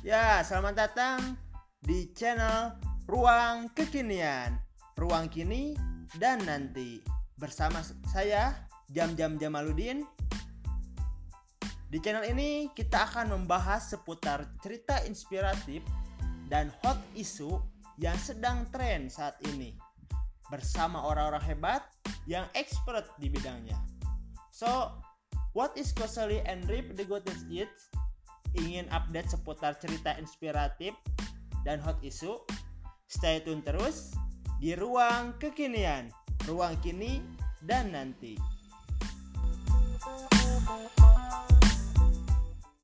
Ya, selamat datang di channel Ruang Kekinian. Ruang kini dan nanti. Bersama saya Jam-Jam Jamaludin. Di channel ini kita akan membahas seputar cerita inspiratif dan hot isu yang sedang tren saat ini. Bersama orang-orang hebat yang expert di bidangnya. So, what is Kosali and Rip the Goddess Eats? Ingin update seputar cerita inspiratif dan hot isu, stay tune terus di ruang kekinian, ruang kini dan nanti.